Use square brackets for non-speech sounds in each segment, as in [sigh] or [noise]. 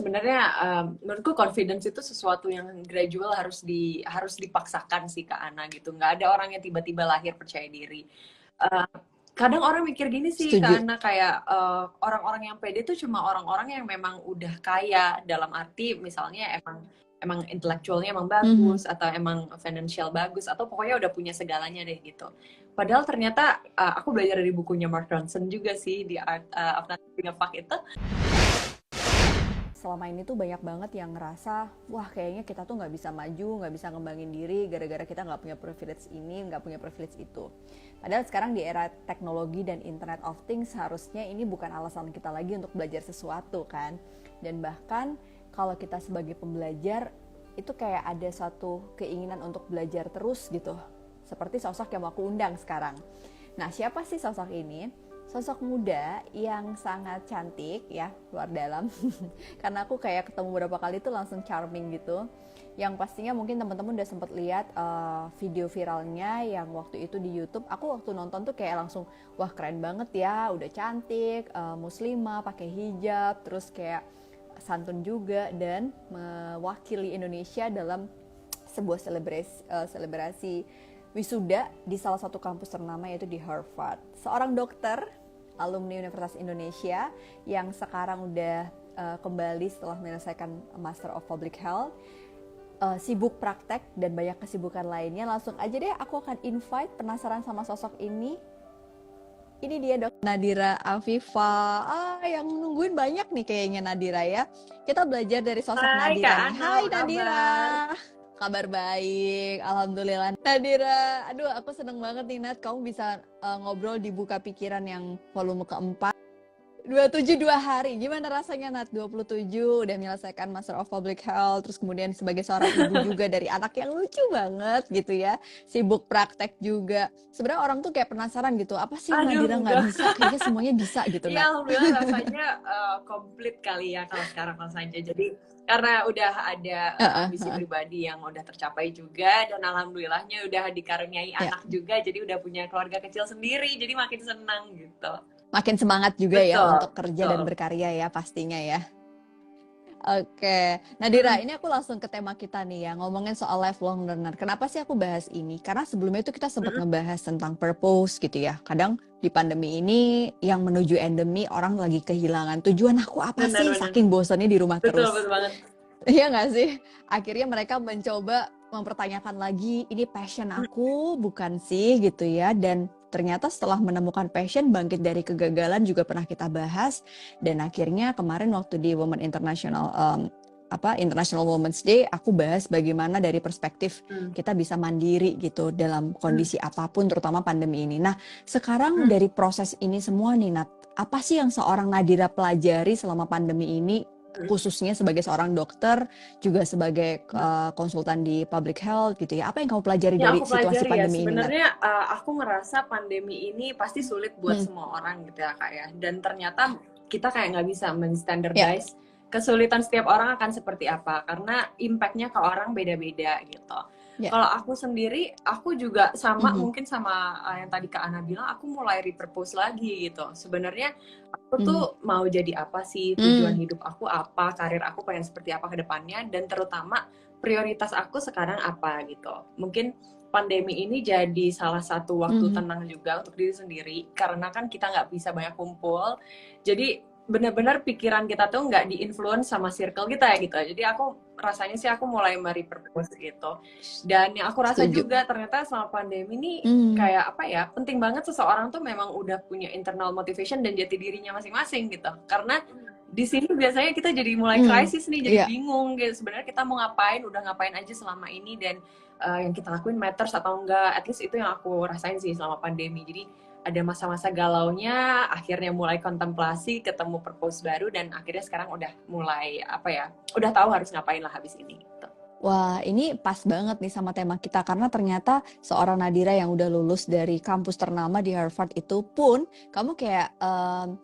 sebenarnya um, menurutku confidence itu sesuatu yang gradual harus di harus dipaksakan sih ke Ana gitu. Nggak ada orang yang tiba-tiba lahir percaya diri. Uh, kadang orang mikir gini sih Setuju. karena kayak uh, orang-orang yang pede itu cuma orang-orang yang memang udah kaya dalam arti misalnya emang emang intelektualnya emang bagus mm -hmm. atau emang financial bagus atau pokoknya udah punya segalanya deh gitu. Padahal ternyata uh, aku belajar dari bukunya Mark Ronson juga sih di Art uh, of Nothing Fuck itu selama ini tuh banyak banget yang ngerasa wah kayaknya kita tuh nggak bisa maju nggak bisa ngembangin diri gara-gara kita nggak punya privilege ini nggak punya privilege itu. Padahal sekarang di era teknologi dan internet of things harusnya ini bukan alasan kita lagi untuk belajar sesuatu kan? Dan bahkan kalau kita sebagai pembelajar itu kayak ada satu keinginan untuk belajar terus gitu. Seperti sosok yang aku undang sekarang. Nah siapa sih sosok ini sosok muda yang sangat cantik ya luar dalam. [laughs] Karena aku kayak ketemu beberapa kali tuh langsung charming gitu. Yang pastinya mungkin teman-teman udah sempet lihat uh, video viralnya yang waktu itu di YouTube. Aku waktu nonton tuh kayak langsung wah keren banget ya udah cantik uh, muslimah pakai hijab terus kayak santun juga dan mewakili Indonesia dalam sebuah selebrasi uh, selebrasi wisuda di salah satu kampus ternama yaitu di Harvard. Seorang dokter alumni Universitas Indonesia yang sekarang udah uh, kembali setelah menyelesaikan Master of Public Health. Uh, sibuk praktek dan banyak kesibukan lainnya. Langsung aja deh aku akan invite penasaran sama sosok ini. Ini dia dok. Nadira Afifa. Ah yang nungguin banyak nih kayaknya Nadira ya. Kita belajar dari sosok Hai, Nadira Kak, Hai Nadira. kabar baik, alhamdulillah. Nadira, aduh aku seneng banget nih Nat, kamu bisa uh, ngobrol di buka pikiran yang volume keempat. 27 dua hari, gimana rasanya Nat? 27 udah menyelesaikan Master of Public Health, terus kemudian sebagai seorang ibu [laughs] juga dari anak yang lucu banget gitu ya, sibuk praktek juga. Sebenarnya orang tuh kayak penasaran gitu, apa sih Aduh, Nadira nggak bisa? Kayaknya semuanya bisa gitu. Ya alhamdulillah [laughs] rasanya uh, komplit kali ya kalau sekarang rasanya. Jadi karena udah ada uh, ambisi uh, uh. pribadi yang udah tercapai juga dan alhamdulillahnya udah dikaruniai yeah. anak juga jadi udah punya keluarga kecil sendiri jadi makin senang gitu makin semangat juga ya betul, ya untuk kerja betul. dan berkarya ya pastinya ya Oke, Nadira, hmm. ini aku langsung ke tema kita nih ya, ngomongin soal lifelong learner. Kenapa sih aku bahas ini? Karena sebelumnya itu kita sempat hmm. ngebahas tentang purpose gitu ya. Kadang di pandemi ini yang menuju endemi orang lagi kehilangan tujuan aku apa benar, sih? Benar. Saking bosannya di rumah betul, terus. Betul banget. Iya nggak sih? Akhirnya mereka mencoba mempertanyakan lagi, ini passion aku bukan sih gitu ya? Dan ternyata setelah menemukan passion bangkit dari kegagalan juga pernah kita bahas dan akhirnya kemarin waktu di Women International um, apa International Women's Day aku bahas bagaimana dari perspektif hmm. kita bisa mandiri gitu dalam kondisi hmm. apa pun terutama pandemi ini. Nah, sekarang hmm. dari proses ini semua nih Nat, apa sih yang seorang Nadira pelajari selama pandemi ini khususnya sebagai seorang dokter juga sebagai uh, konsultan di public health gitu ya apa yang kamu pelajari ya, dari situasi ya, pandemi ya. sebenarnya ini? Uh, aku ngerasa pandemi ini pasti sulit buat hmm. semua orang gitu ya kak ya dan ternyata kita kayak nggak bisa menstandardize yeah. kesulitan setiap orang akan seperti apa karena impactnya ke orang beda-beda gitu Yeah. Kalau aku sendiri, aku juga sama mm -hmm. mungkin sama uh, yang tadi Kak Ana bilang, aku mulai repurpose lagi gitu. Sebenarnya aku mm tuh mau jadi apa sih tujuan mm. hidup aku apa, karir aku pengen seperti apa ke depannya, dan terutama prioritas aku sekarang apa gitu. Mungkin pandemi ini jadi salah satu waktu mm tenang juga untuk diri sendiri karena kan kita nggak bisa banyak kumpul. Jadi benar-benar pikiran kita tuh nggak diinfluence sama circle kita ya gitu. Jadi aku rasanya sih aku mulai merepurpose gitu. Dan yang aku rasa Setuju. juga ternyata selama pandemi ini mm. kayak apa ya, penting banget seseorang tuh memang udah punya internal motivation dan jati dirinya masing-masing gitu. Karena di sini biasanya kita jadi mulai krisis mm. nih, jadi yeah. bingung gitu. Sebenarnya kita mau ngapain, udah ngapain aja selama ini dan uh, yang kita lakuin matters atau enggak. At least itu yang aku rasain sih selama pandemi. Jadi ada masa-masa galaunya, akhirnya mulai kontemplasi, ketemu purpose baru, dan akhirnya sekarang udah mulai apa ya, udah tahu harus ngapain lah habis ini. Gitu. Wah, ini pas banget nih sama tema kita karena ternyata seorang Nadira yang udah lulus dari kampus ternama di Harvard itu pun kamu kayak um,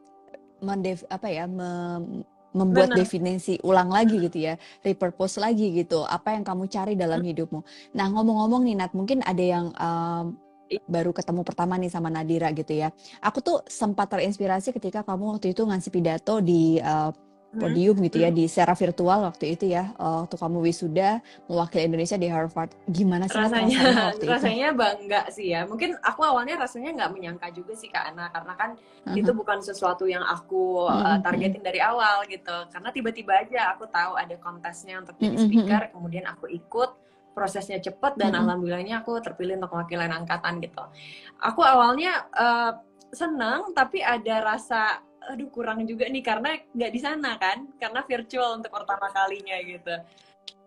mendev apa ya mem, membuat Bener. definisi ulang lagi gitu ya, repurpose lagi gitu. Apa yang kamu cari dalam hmm. hidupmu. Nah, ngomong-ngomong nih Nat, mungkin ada yang um, baru ketemu pertama nih sama Nadira gitu ya. Aku tuh sempat terinspirasi ketika kamu waktu itu ngasih pidato di uh, podium gitu ya di secara virtual waktu itu ya uh, waktu kamu wisuda mewakili Indonesia di Harvard. Gimana sih rasanya rasanya waktu rasanya bangga sih ya. Mungkin aku awalnya rasanya nggak menyangka juga sih kak Ana karena kan uh-huh. itu bukan sesuatu yang aku uh, targetin dari awal gitu. Karena tiba-tiba aja aku tahu ada kontesnya untuk jadi speaker kemudian aku ikut prosesnya cepet dan mm -hmm. alhamdulillahnya aku terpilih untuk mewakili angkatan gitu. Aku awalnya uh, senang tapi ada rasa aduh kurang juga nih karena nggak di sana kan karena virtual untuk pertama kalinya gitu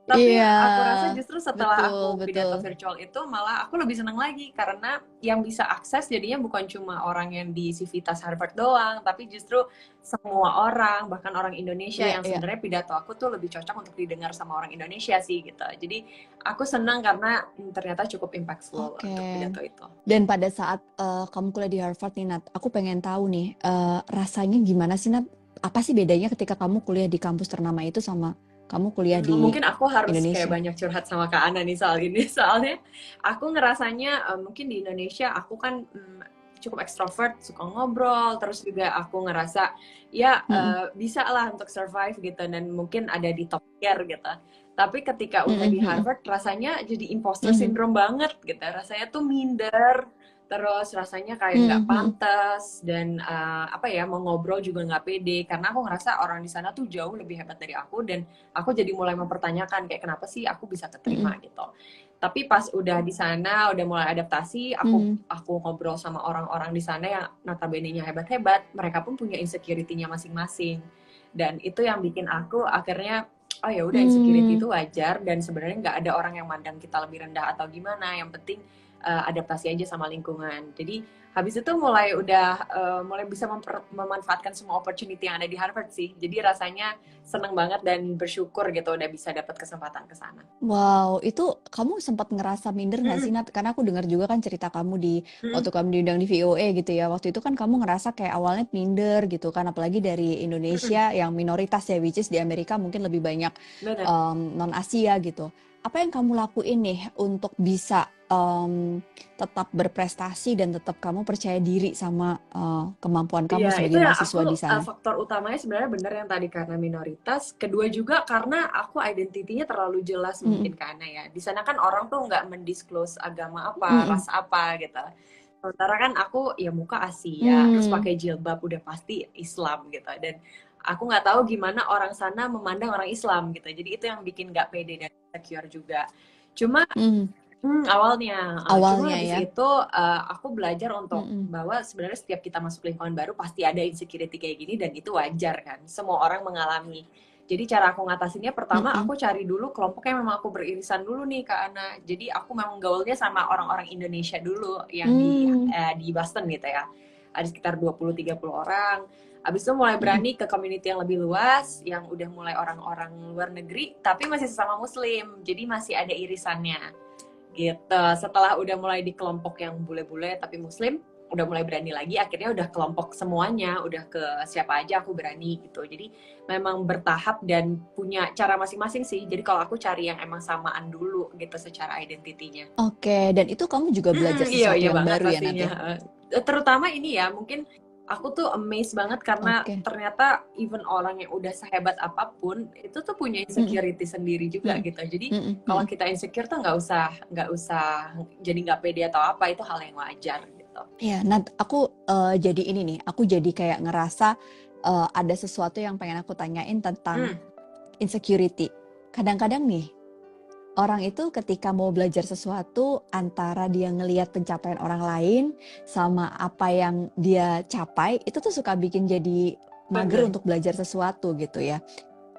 tapi iya, aku rasa justru setelah betul, aku pidato virtual itu malah aku lebih senang lagi karena yang bisa akses jadinya bukan cuma orang yang di Civitas Harvard doang tapi justru semua orang bahkan orang Indonesia yeah, yang iya. sebenarnya yeah. pidato aku tuh lebih cocok untuk didengar sama orang Indonesia sih gitu jadi aku senang karena ternyata cukup impactful okay. untuk pidato itu dan pada saat uh, kamu kuliah di Harvard nih Nat aku pengen tahu nih uh, rasanya gimana sih Nat apa sih bedanya ketika kamu kuliah di kampus ternama itu sama kamu kuliah di mungkin aku harus Indonesia. kayak banyak curhat sama Kak Ana nih soal ini [laughs] soalnya aku ngerasanya uh, mungkin di Indonesia aku kan um, cukup ekstrovert suka ngobrol terus juga aku ngerasa ya hmm. uh, bisa lah untuk survive gitu dan mungkin ada di top tier gitu tapi ketika udah -hmm. di Harvard rasanya jadi imposter -hmm. syndrome banget gitu rasanya tuh minder terus rasanya kayak nggak mm -hmm. pantas dan uh, apa ya mau ngobrol juga nggak pede karena aku ngerasa orang di sana tuh jauh lebih hebat dari aku dan aku jadi mulai mempertanyakan kayak kenapa sih aku bisa keterima mm -hmm. gitu tapi pas udah di sana udah mulai adaptasi aku mm -hmm. aku ngobrol sama orang-orang di sana yang notabene-nya hebat-hebat mereka pun punya insecurity-nya masing-masing dan itu yang bikin aku akhirnya oh ya udah insecurity mm. itu wajar dan sebenarnya nggak ada orang yang mandang kita lebih rendah atau gimana yang penting uh, adaptasi aja sama lingkungan. Jadi habis itu mulai udah uh, mulai bisa memanfaatkan semua opportunity yang ada di Harvard sih. Jadi rasanya seneng banget dan bersyukur gitu udah bisa dapat kesempatan ke sana. Wow, itu kamu sempat ngerasa minder nggak hmm. sih Nat? Karena aku dengar juga kan cerita kamu di hmm. waktu kamu diundang di VOA gitu ya. Waktu itu kan kamu ngerasa kayak awalnya minder gitu kan, apalagi dari Indonesia hmm. yang minoritas ya, which is di Amerika mungkin lebih banyak um, non Asia gitu apa yang kamu lakuin nih untuk bisa um, tetap berprestasi dan tetap kamu percaya diri sama uh, kemampuan kamu ya, sebagai ya, mahasiswa aku, di sana? Uh, faktor utamanya sebenarnya benar yang tadi karena minoritas. Kedua juga karena aku identitinya terlalu jelas mm. mungkin karena ya. Di sana kan orang tuh nggak mendisclose agama apa, mm. ras apa gitu. Sementara kan aku ya muka Asia, mm. terus pakai jilbab udah pasti Islam gitu. Dan aku nggak tahu gimana orang sana memandang orang Islam gitu jadi itu yang bikin nggak pede dan secure juga cuma mm. hmm, awalnya awalnya cuma ya itu uh, aku belajar untuk mm -mm. bahwa sebenarnya setiap kita masuk lingkungan baru pasti ada insecurity kayak gini dan itu wajar kan semua orang mengalami jadi cara aku ngatasinnya pertama mm -hmm. aku cari dulu kelompok yang memang aku beririsan dulu nih Kak Ana. Jadi aku memang gaulnya sama orang-orang Indonesia dulu yang mm. di eh, di Boston gitu ya. Ada sekitar 20 30 orang Abis itu mulai berani ke community yang lebih luas, yang udah mulai orang-orang luar negeri, tapi masih sesama muslim, jadi masih ada irisannya. Gitu. Setelah udah mulai di kelompok yang bule-bule tapi muslim, udah mulai berani lagi akhirnya udah kelompok semuanya udah ke siapa aja aku berani gitu. Jadi memang bertahap dan punya cara masing-masing sih. Jadi kalau aku cari yang emang samaan dulu gitu secara identitinya. Oke dan itu kamu juga belajar hmm, sesuatu iya, iya yang baru ya nanti terutama ini ya mungkin aku tuh amazed banget karena okay. ternyata even orang yang udah sehebat apa pun itu tuh punya insecurity mm -hmm. sendiri juga mm -hmm. gitu jadi mm -hmm. kalau kita insecure tuh nggak usah nggak usah jadi nggak pede atau apa itu hal yang wajar gitu ya nah aku uh, jadi ini nih aku jadi kayak ngerasa uh, ada sesuatu yang pengen aku tanyain tentang mm. insecurity kadang-kadang nih orang itu ketika mau belajar sesuatu antara dia ngelihat pencapaian orang lain sama apa yang dia capai itu tuh suka bikin jadi mager okay. untuk belajar sesuatu gitu ya.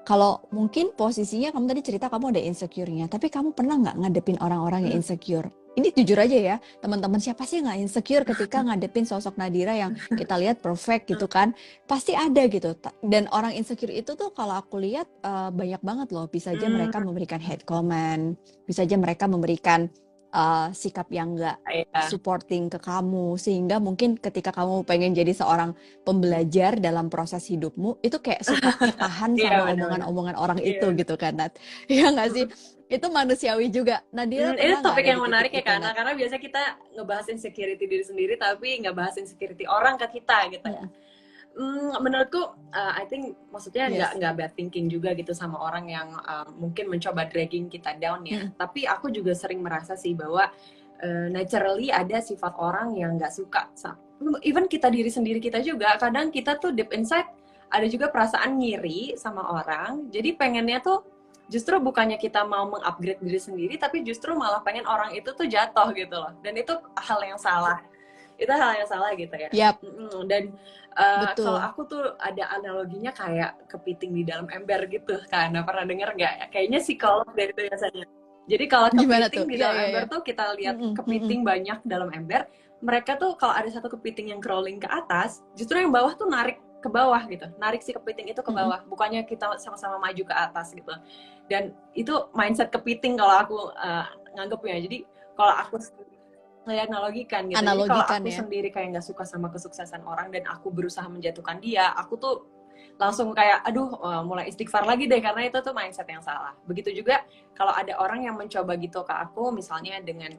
Kalau mungkin posisinya kamu tadi cerita kamu ada insecure-nya, tapi kamu pernah nggak ngadepin orang-orang yang hmm. insecure? Ini jujur aja ya teman-teman siapa sih nggak insecure ketika [laughs] ngadepin sosok Nadira yang [laughs] kita lihat perfect gitu kan? Pasti ada gitu. Dan orang insecure itu tuh kalau aku lihat uh, banyak banget loh. Bisa aja mereka hmm. memberikan head comment bisa aja mereka memberikan uh, sikap yang enggak yeah. supporting ke kamu sehingga mungkin ketika kamu pengen jadi seorang pembelajar dalam proses hidupmu itu kayak suka [laughs] tahan yeah, sama omongan-omongan orang yeah. itu gitu kan Nat [laughs] ya nggak sih itu manusiawi juga. Nah dia hmm, itu topik yang menarik ya karena karena biasa kita ngebahas insecurity diri sendiri tapi nggak bahas insecurity orang ke kita gitu ya. Hmm, menurutku, uh, I think maksudnya nggak yes. nggak bad thinking juga gitu sama orang yang uh, mungkin mencoba dragging kita down ya. Hmm. Tapi aku juga sering merasa sih bahwa uh, naturally ada sifat orang yang nggak suka. Even kita diri sendiri kita juga kadang kita tuh deep inside ada juga perasaan ngiri sama orang. Jadi pengennya tuh justru bukannya kita mau mengupgrade diri sendiri, tapi justru malah pengen orang itu tuh jatuh gitu loh. Dan itu hal yang salah. Itu hal yang salah gitu ya. Yep. Dan Uh, kalau aku tuh ada analoginya kayak kepiting di dalam ember gitu kan. Nah, pernah denger nggak? Kayaknya psikolog dari itu biasanya. Jadi kalau kepiting di dalam ya, ember ya. tuh kita lihat mm -hmm. kepiting banyak dalam ember, mereka tuh kalau ada satu kepiting yang crawling ke atas, justru yang bawah tuh narik ke bawah gitu, narik si kepiting itu ke bawah, mm -hmm. bukannya kita sama-sama maju ke atas gitu. Dan itu mindset kepiting kalau aku uh, nganggepnya. Jadi kalau aku analogikan gitu. Analogikan, Jadi kalau aku ya. sendiri kayak nggak suka sama kesuksesan orang dan aku berusaha menjatuhkan dia, aku tuh langsung kayak aduh uh, mulai istighfar lagi deh karena itu tuh mindset yang salah. Begitu juga kalau ada orang yang mencoba gitu ke aku misalnya dengan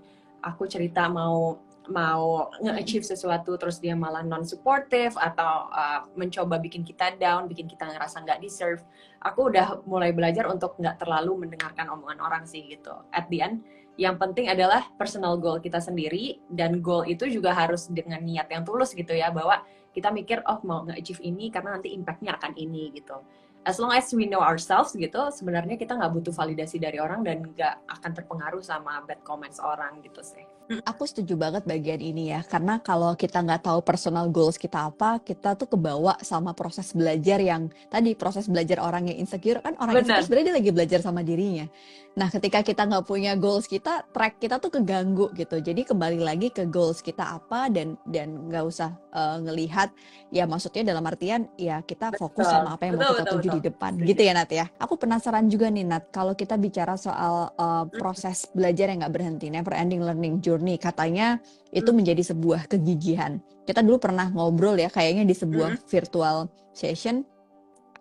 aku cerita mau mau nge-achieve sesuatu terus dia malah non supportive atau uh, mencoba bikin kita down, bikin kita ngerasa nggak deserve. Aku udah mulai belajar untuk nggak terlalu mendengarkan omongan orang sih gitu. At the end yang penting adalah personal goal kita sendiri dan goal itu juga harus dengan niat yang tulus gitu ya bahwa kita mikir oh mau nge-achieve ini karena nanti impactnya akan ini gitu as long as we know ourselves gitu sebenarnya kita nggak butuh validasi dari orang dan nggak akan terpengaruh sama bad comments orang gitu sih Aku setuju banget bagian ini ya, karena kalau kita nggak tahu personal goals kita apa, kita tuh kebawa sama proses belajar yang tadi proses belajar orang yang insecure kan orang Bener. insecure sebenarnya dia lagi belajar sama dirinya. Nah, ketika kita nggak punya goals kita, track kita tuh keganggu gitu. Jadi kembali lagi ke goals kita apa dan dan nggak usah uh, ngelihat ya maksudnya dalam artian ya kita fokus betul. sama apa yang betul, mau kita betul, tuju betul. di depan, gitu ya Nat ya. Aku penasaran juga nih Nat, kalau kita bicara soal uh, proses belajar yang nggak berhenti, never ending learning journey katanya itu hmm. menjadi sebuah kegigihan. Kita dulu pernah ngobrol ya kayaknya di sebuah hmm. virtual session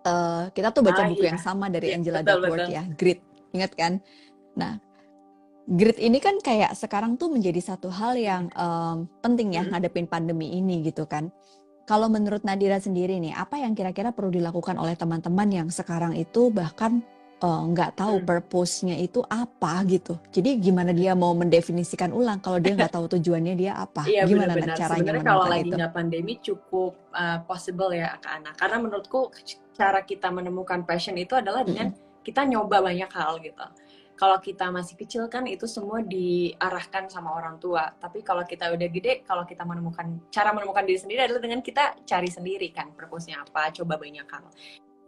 uh, kita tuh baca ah, buku iya. yang sama dari ya, Angela Duckworth ya, Grit. Ingat kan? Nah, Grit ini kan kayak sekarang tuh menjadi satu hal yang um, penting ya hmm. ngadepin pandemi ini gitu kan. Kalau menurut Nadira sendiri nih, apa yang kira-kira perlu dilakukan oleh teman-teman yang sekarang itu bahkan uh, nggak tahu hmm. purpose-nya itu apa gitu. Jadi gimana dia mau mendefinisikan ulang kalau dia nggak tahu tujuannya dia apa? Iya, gimana benar, caranya Sebenarnya kalau lagi nggak pandemi cukup uh, possible ya ke anak. Karena menurutku cara kita menemukan passion itu adalah dengan -hmm. Kita nyoba banyak hal gitu. Kalau kita masih kecil kan itu semua diarahkan sama orang tua. Tapi kalau kita udah gede, kalau kita menemukan cara menemukan diri sendiri adalah dengan kita cari sendiri kan purpose-nya apa, coba banyak hal.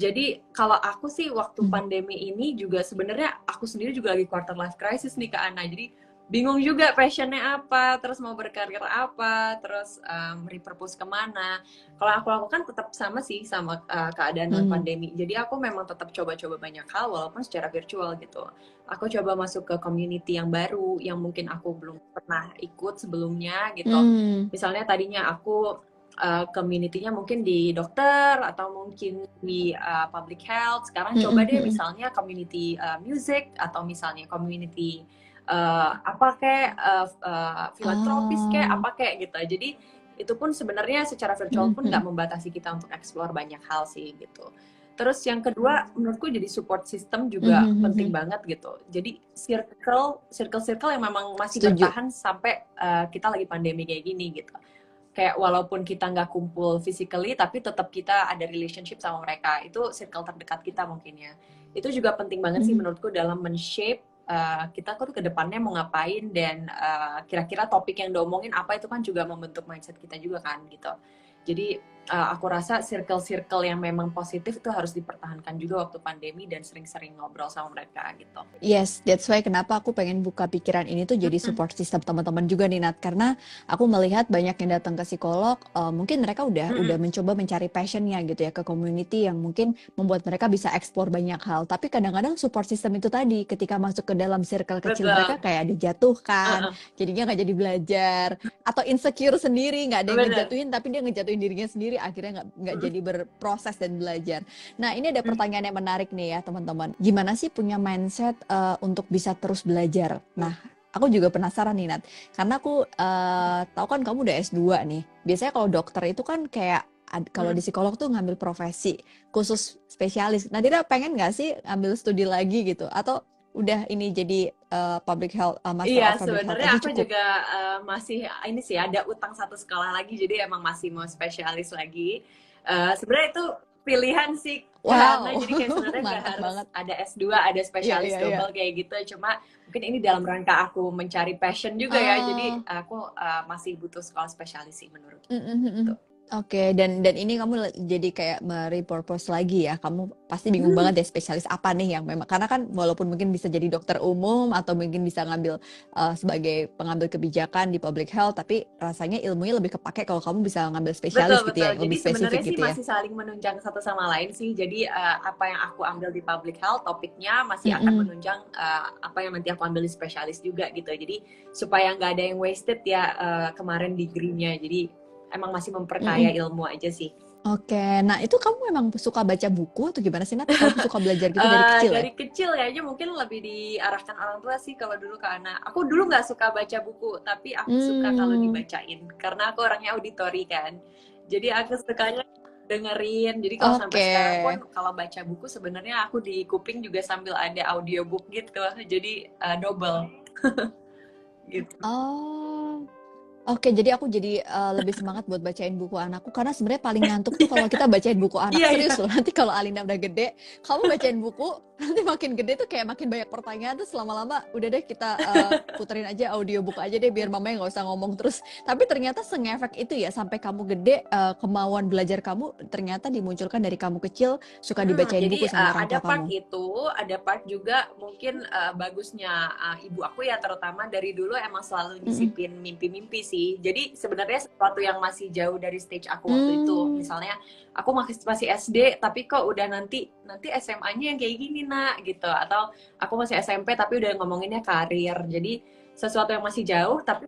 Jadi kalau aku sih waktu hmm. pandemi ini juga sebenarnya aku sendiri juga lagi quarter life crisis nih Kak Ana. Jadi bingung juga passionnya apa, terus mau berkarir apa, terus um, repurpose ke mana. Kalau aku lakukan tetap sama sih sama uh, keadaan hmm. pandemi. Jadi aku memang tetap coba-coba banyak hal walaupun secara virtual gitu. Aku coba masuk ke community yang baru yang mungkin aku belum pernah ikut sebelumnya gitu. Hmm. Misalnya tadinya aku uh, community-nya mungkin di dokter atau mungkin di uh, public health. Sekarang mm-hmm. coba deh misalnya community uh, music atau misalnya community uh, apa kayak uh, uh, filantropis oh. kayak apa kayak gitu. Jadi itu pun sebenarnya secara virtual pun nggak membatasi kita untuk explore banyak hal sih gitu. Terus yang kedua menurutku jadi support system juga mm-hmm. penting banget gitu. Jadi circle circle circle yang memang masih Setuju. bertahan sampai uh, kita lagi pandemi kayak gini gitu kayak walaupun kita nggak kumpul physically tapi tetap kita ada relationship sama mereka itu circle terdekat kita mungkin ya itu juga penting banget sih hmm. menurutku dalam men-shape uh, kita tuh ke depannya mau ngapain dan uh, kira-kira topik yang diomongin apa itu kan juga membentuk mindset kita juga kan gitu. Jadi uh, aku rasa circle-circle yang memang positif itu harus dipertahankan juga waktu pandemi dan sering-sering ngobrol sama mereka gitu. Yes, that's why kenapa aku pengen buka pikiran ini tuh jadi support system teman-teman juga nih Nat karena aku melihat banyak yang datang ke psikolog uh, mungkin mereka udah mm -hmm. udah mencoba mencari passionnya gitu ya ke community yang mungkin membuat mereka bisa explore banyak hal tapi kadang-kadang support system itu tadi ketika masuk ke dalam circle kecil Betul. mereka kayak dijatuhkan uh -uh. jadinya nggak jadi belajar atau insecure sendiri nggak ada yang ngejatuhin tapi dia ngejatuhin dirinya sendiri sendiri akhirnya nggak nggak jadi berproses dan belajar. Nah ini ada hmm. pertanyaan yang menarik nih ya teman-teman. Gimana sih punya mindset uh, untuk bisa terus belajar? Nah aku juga penasaran nih Nat, karena aku uh, tahu kan kamu udah S2 nih. Biasanya kalau dokter itu kan kayak kalau Hmm. di psikolog tuh ngambil profesi khusus spesialis. Nadira pengen nggak sih ambil studi lagi gitu? Atau udah ini jadi uh, public health uh, master Iya, of public health sebenarnya aku cukup? juga eh, masih ini sih ada utang satu sekolah lagi, jadi emang masih mau spesialis lagi. Eh, sebenarnya itu pilihan sih Wow, karena jadi kayak [laughs] sebenarnya mantap harus banget. ada S2, ada Iya, spesialis iya, iya. double kayak gitu. Cuma mungkin ini dalam rangka aku mencari passion juga ya, jadi Oh. aku eh, masih butuh sekolah spesialis sih menurut. Mm, mm, mm, mm. Gitu. Oke, dan dan ini kamu jadi kayak merepurpose lagi ya. Kamu pasti bingung Hmm. banget deh spesialis apa nih yang memang karena kan walaupun mungkin bisa jadi dokter umum atau mungkin bisa ngambil uh, sebagai pengambil kebijakan di public health, tapi rasanya ilmunya lebih kepake kalau kamu bisa ngambil spesialis Betul, gitu ya, betul. yang Jadi lebih spesifik sih gitu ya. masih saling menunjang satu sama lain sih. Jadi eh, apa yang aku ambil di public health topiknya masih akan Mm-mm. menunjang eh, apa yang nanti aku ambil di spesialis juga gitu. Jadi supaya nggak ada yang wasted ya eh, kemarin degree-nya. Jadi emang masih memperkaya ilmu aja sih. Oke, nah itu kamu memang suka baca buku atau gimana sih Nat? Kamu suka belajar gitu dari Eh, kecil ya? dari kecil kayaknya mungkin lebih diarahkan orang tua sih kalau dulu ke anak. Aku dulu nggak suka baca buku, tapi aku suka kalau Hmm. dibacain karena aku orangnya auditori kan. Jadi aku sukanya dengerin. Jadi kalau sampai Oke. sekarang pun kalau baca buku sebenarnya aku di kuping juga sambil ada audiobook gitu. Jadi eh, double. [laughs] gitu. Oh, oke. Jadi aku jadi uh, lebih semangat buat bacain buku anakku karena sebenarnya paling ngantuk tuh kalau kita bacain buku anak. [laughs] Iya, Serius loh. Nanti kalau Alina udah gede, kamu bacain buku, nanti makin gede tuh kayak makin banyak pertanyaan terus lama-lama udah deh kita uh, puterin aja audiobook aja deh biar mamanya nggak usah ngomong terus. Tapi ternyata sengefek itu ya sampai kamu gede uh, kemauan belajar kamu ternyata dimunculkan dari kamu kecil suka Hmm, dibacain jadi buku sama uh, orang ada tua part kamu. itu, ada part juga mungkin uh, bagusnya uh, ibu aku ya terutama dari dulu emang selalu disiplin mimpi-mimpi sih. Jadi sebenarnya sesuatu yang masih jauh dari stage aku waktu itu. Hmm. Misalnya aku masih SD tapi kok udah nanti nanti SMA-nya yang kayak gini nak gitu atau aku masih SMP tapi udah ngomonginnya karir. Jadi sesuatu yang masih jauh tapi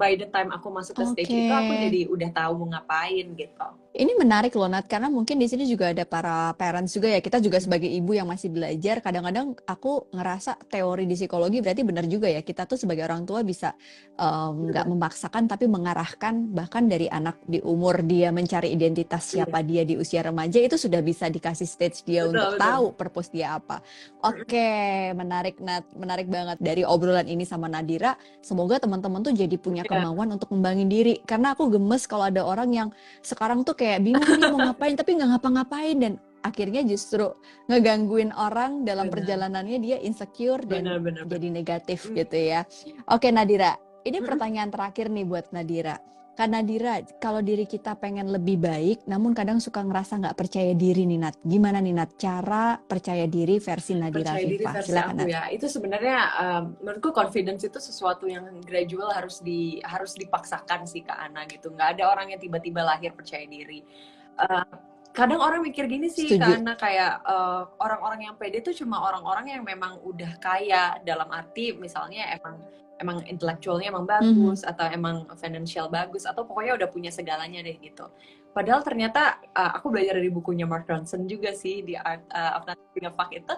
by the time aku masuk ke stage Oke. itu aku jadi udah tahu mau ngapain gitu. Ini menarik loh Nat, karena mungkin di sini juga ada para parents juga ya. Kita juga sebagai ibu yang masih belajar, kadang-kadang aku ngerasa teori di psikologi berarti benar juga ya. Kita tuh sebagai orang tua bisa em, nggak memaksakan tapi mengarahkan bahkan dari anak di umur dia mencari identitas Iya. siapa dia di usia remaja itu sudah bisa dikasih stage dia Betul, untuk betul. tahu purpose dia apa. Oke, menarik Nat, menarik banget dari obrolan ini sama Nadira. Semoga teman-teman tuh jadi punya Iya. kemauan untuk membangin diri. Karena aku gemes kalau ada orang yang sekarang tuh kayak bingung nih mau ngapain tapi nggak ngapa-ngapain dan akhirnya justru ngegangguin orang dalam Benar. perjalanannya dia insecure dan Benar-benar. jadi negatif Hmm. gitu ya. Oke Nadira, ini pertanyaan terakhir nih buat Nadira. Kak Nadira, kalau diri kita pengen lebih baik, namun kadang suka ngerasa nggak percaya diri nih Nat. Gimana nih Nat cara percaya diri versi Nadira percaya diri Viva? versi Silakan aku Nat. ya itu sebenarnya um, menurutku confidence itu sesuatu yang gradual harus di harus dipaksakan sih ke Ana gitu nggak ada orang yang tiba-tiba lahir percaya diri Uh, kadang orang mikir gini sih Setuju. karena kayak uh, orang-orang yang pede itu cuma orang-orang yang memang udah kaya dalam arti misalnya emang emang intelektualnya emang bagus atau emang financial bagus atau pokoknya udah punya segalanya deh gitu. Padahal ternyata uh, aku belajar dari bukunya Mark Ronson juga sih di Art uh, of Not a Fuck itu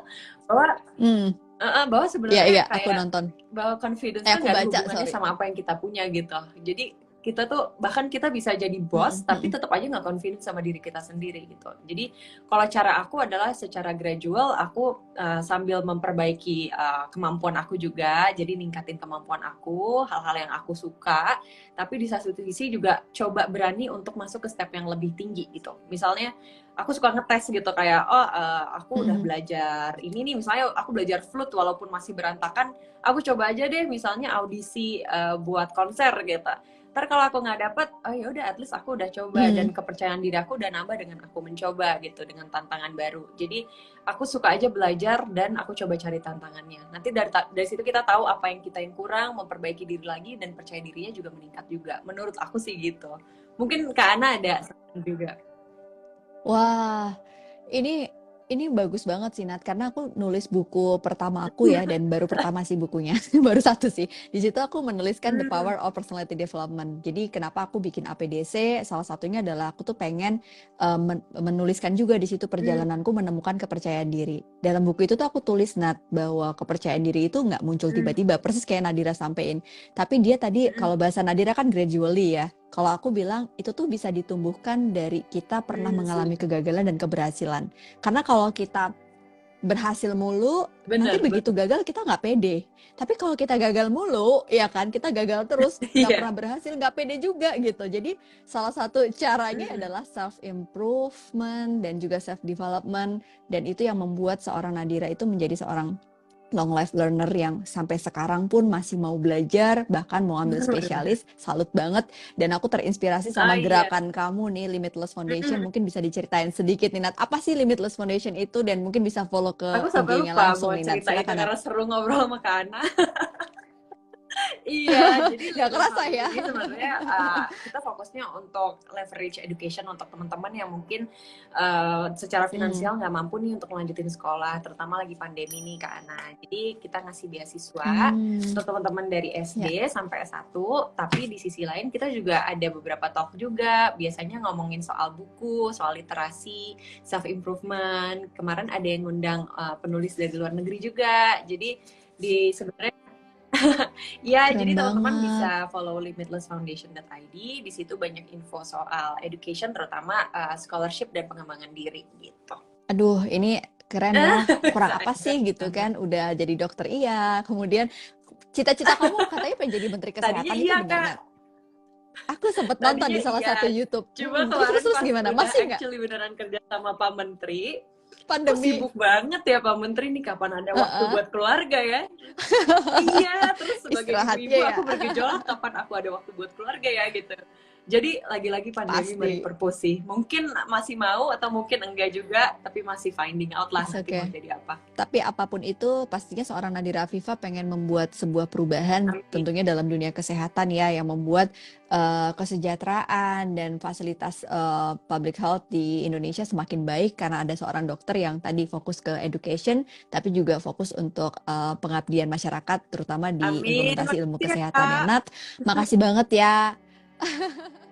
bahwa Hmm, uh, uh, bahwa sebenarnya iya, aku kayak nonton. bahwa confidence Eh, itu aku nggak hubungannya sorry. sama apa yang kita punya gitu. Jadi kita tuh bahkan kita bisa jadi bos Mm-mm, tapi tetap aja nggak confident sama diri kita sendiri gitu. Jadi kalau cara aku adalah secara gradual aku uh, sambil memperbaiki uh, kemampuan aku juga, jadi ningkatin kemampuan aku, hal-hal yang aku suka, tapi di satu sisi juga coba berani untuk masuk ke step yang lebih tinggi gitu. Misalnya aku suka ngetes gitu kayak oh uh, aku udah Mm-mm. belajar ini nih misalnya aku belajar flute walaupun masih berantakan, aku coba aja deh misalnya audisi uh, buat konser gitu ntar kalau aku nggak dapet oh ya udah at least aku udah coba Hmm. dan kepercayaan diri aku udah nambah dengan aku mencoba gitu dengan tantangan baru. Jadi aku suka aja belajar dan aku coba cari tantangannya. Nanti dari dari situ kita tahu apa yang kita yang kurang memperbaiki diri lagi dan percaya dirinya juga meningkat juga. Menurut aku sih gitu. Mungkin Kak Ana ada juga. Wah, ini ini bagus banget sih Nat. Karena aku nulis buku pertama aku ya [laughs] dan baru pertama sih bukunya. [laughs] Baru satu sih. Di situ aku menuliskan The. Power of Personality Development. Jadi kenapa aku bikin APDC salah satunya adalah aku tuh pengen men- menuliskan juga di situ perjalananku menemukan kepercayaan diri. Dalam buku itu tuh aku tulis Nat bahwa kepercayaan diri itu nggak muncul Hmm. tiba-tiba. Persis kayak Nadira sampein. Tapi dia tadi Hmm. kalau bahasa Nadira kan gradually ya kalau aku bilang itu tuh bisa ditumbuhkan dari kita pernah Iya sih. mengalami kegagalan dan keberhasilan. Karena kalau kita berhasil mulu, Bener, nanti begitu gagal kita nggak pede. Tapi kalau kita gagal mulu, ya kan kita gagal terus [laughs] nggak Iya. pernah berhasil, nggak pede juga gitu. Jadi salah satu caranya Mm. adalah self improvement dan juga self development dan itu yang membuat seorang Nadira itu menjadi seorang long life learner yang sampai sekarang pun masih mau belajar bahkan mau ambil spesialis salut banget. Dan aku terinspirasi Ah, sama iya. gerakan kamu nih Limitless Foundation. Mungkin bisa diceritain sedikit nih Nat. Apa sih Limitless Foundation itu? Dan mungkin bisa follow ke Aku sampai IG-nya lupa langsung mau nih Nat. cerita itu silakan Nat. karena seru ngobrol sama Kana. [laughs] iya, jadi Nggak kerasa ya. Foundation sebenarnya uh, kita fokusnya untuk leverage education untuk teman-teman yang mungkin uh, secara Hmm. finansial nggak mampu nih untuk melanjutin sekolah, terutama lagi pandemi nih Kana. Jadi kita ngasih beasiswa Hmm, untuk teman-teman dari SD sampai S1, tapi di sisi lain kita juga ada beberapa talk juga, biasanya ngomongin soal buku, soal literasi, self improvement. Kemarin ada yang ngundang uh, penulis dari luar negeri juga. Jadi di sebenarnya [laughs] ya, Keren jadi teman-teman bisa follow limitlessfoundation.id. Di situ banyak info soal education terutama uh, scholarship dan pengembangan diri gitu. aduh ini keren ya. [laughs] Kurang apa sih gitu kan? Udah jadi dokter iya. Kemudian cita-cita kamu katanya pengen jadi menteri kesehatan Tadinya itu iya, benar aku sempat nonton di salah iya. satu YouTube. Cuma Hmm, terus terus, gimana? masih nggak? actually beneran kerja sama Pak Menteri, pandemi. sibuk banget ya Pak Menteri nih. Kapan ada waktu Uh-uh. buat keluarga ya? Iya, terus sebagai ibu-ibu ya. aku bergejolak kapan aku ada waktu buat keluarga ya gitu. Jadi lagi-lagi pandemi Pasti. sih. Mungkin masih mau atau mungkin enggak juga, tapi masih finding out lah It's nanti okay. mau jadi apa. Tapi apa pun itu, pastinya seorang Nadira Afifa pengen membuat sebuah perubahan, Amin. tentunya dalam dunia kesehatan ya, yang membuat eh, kesejahteraan dan fasilitas eh, public health di Indonesia semakin baik karena ada seorang dokter yang tadi fokus ke education, tapi juga fokus untuk eh, pengabdian masyarakat, terutama di Amin. implementasi ilmu ya, kesehatan ya. Nat. [laughs] Makasih banget ya. [laughs]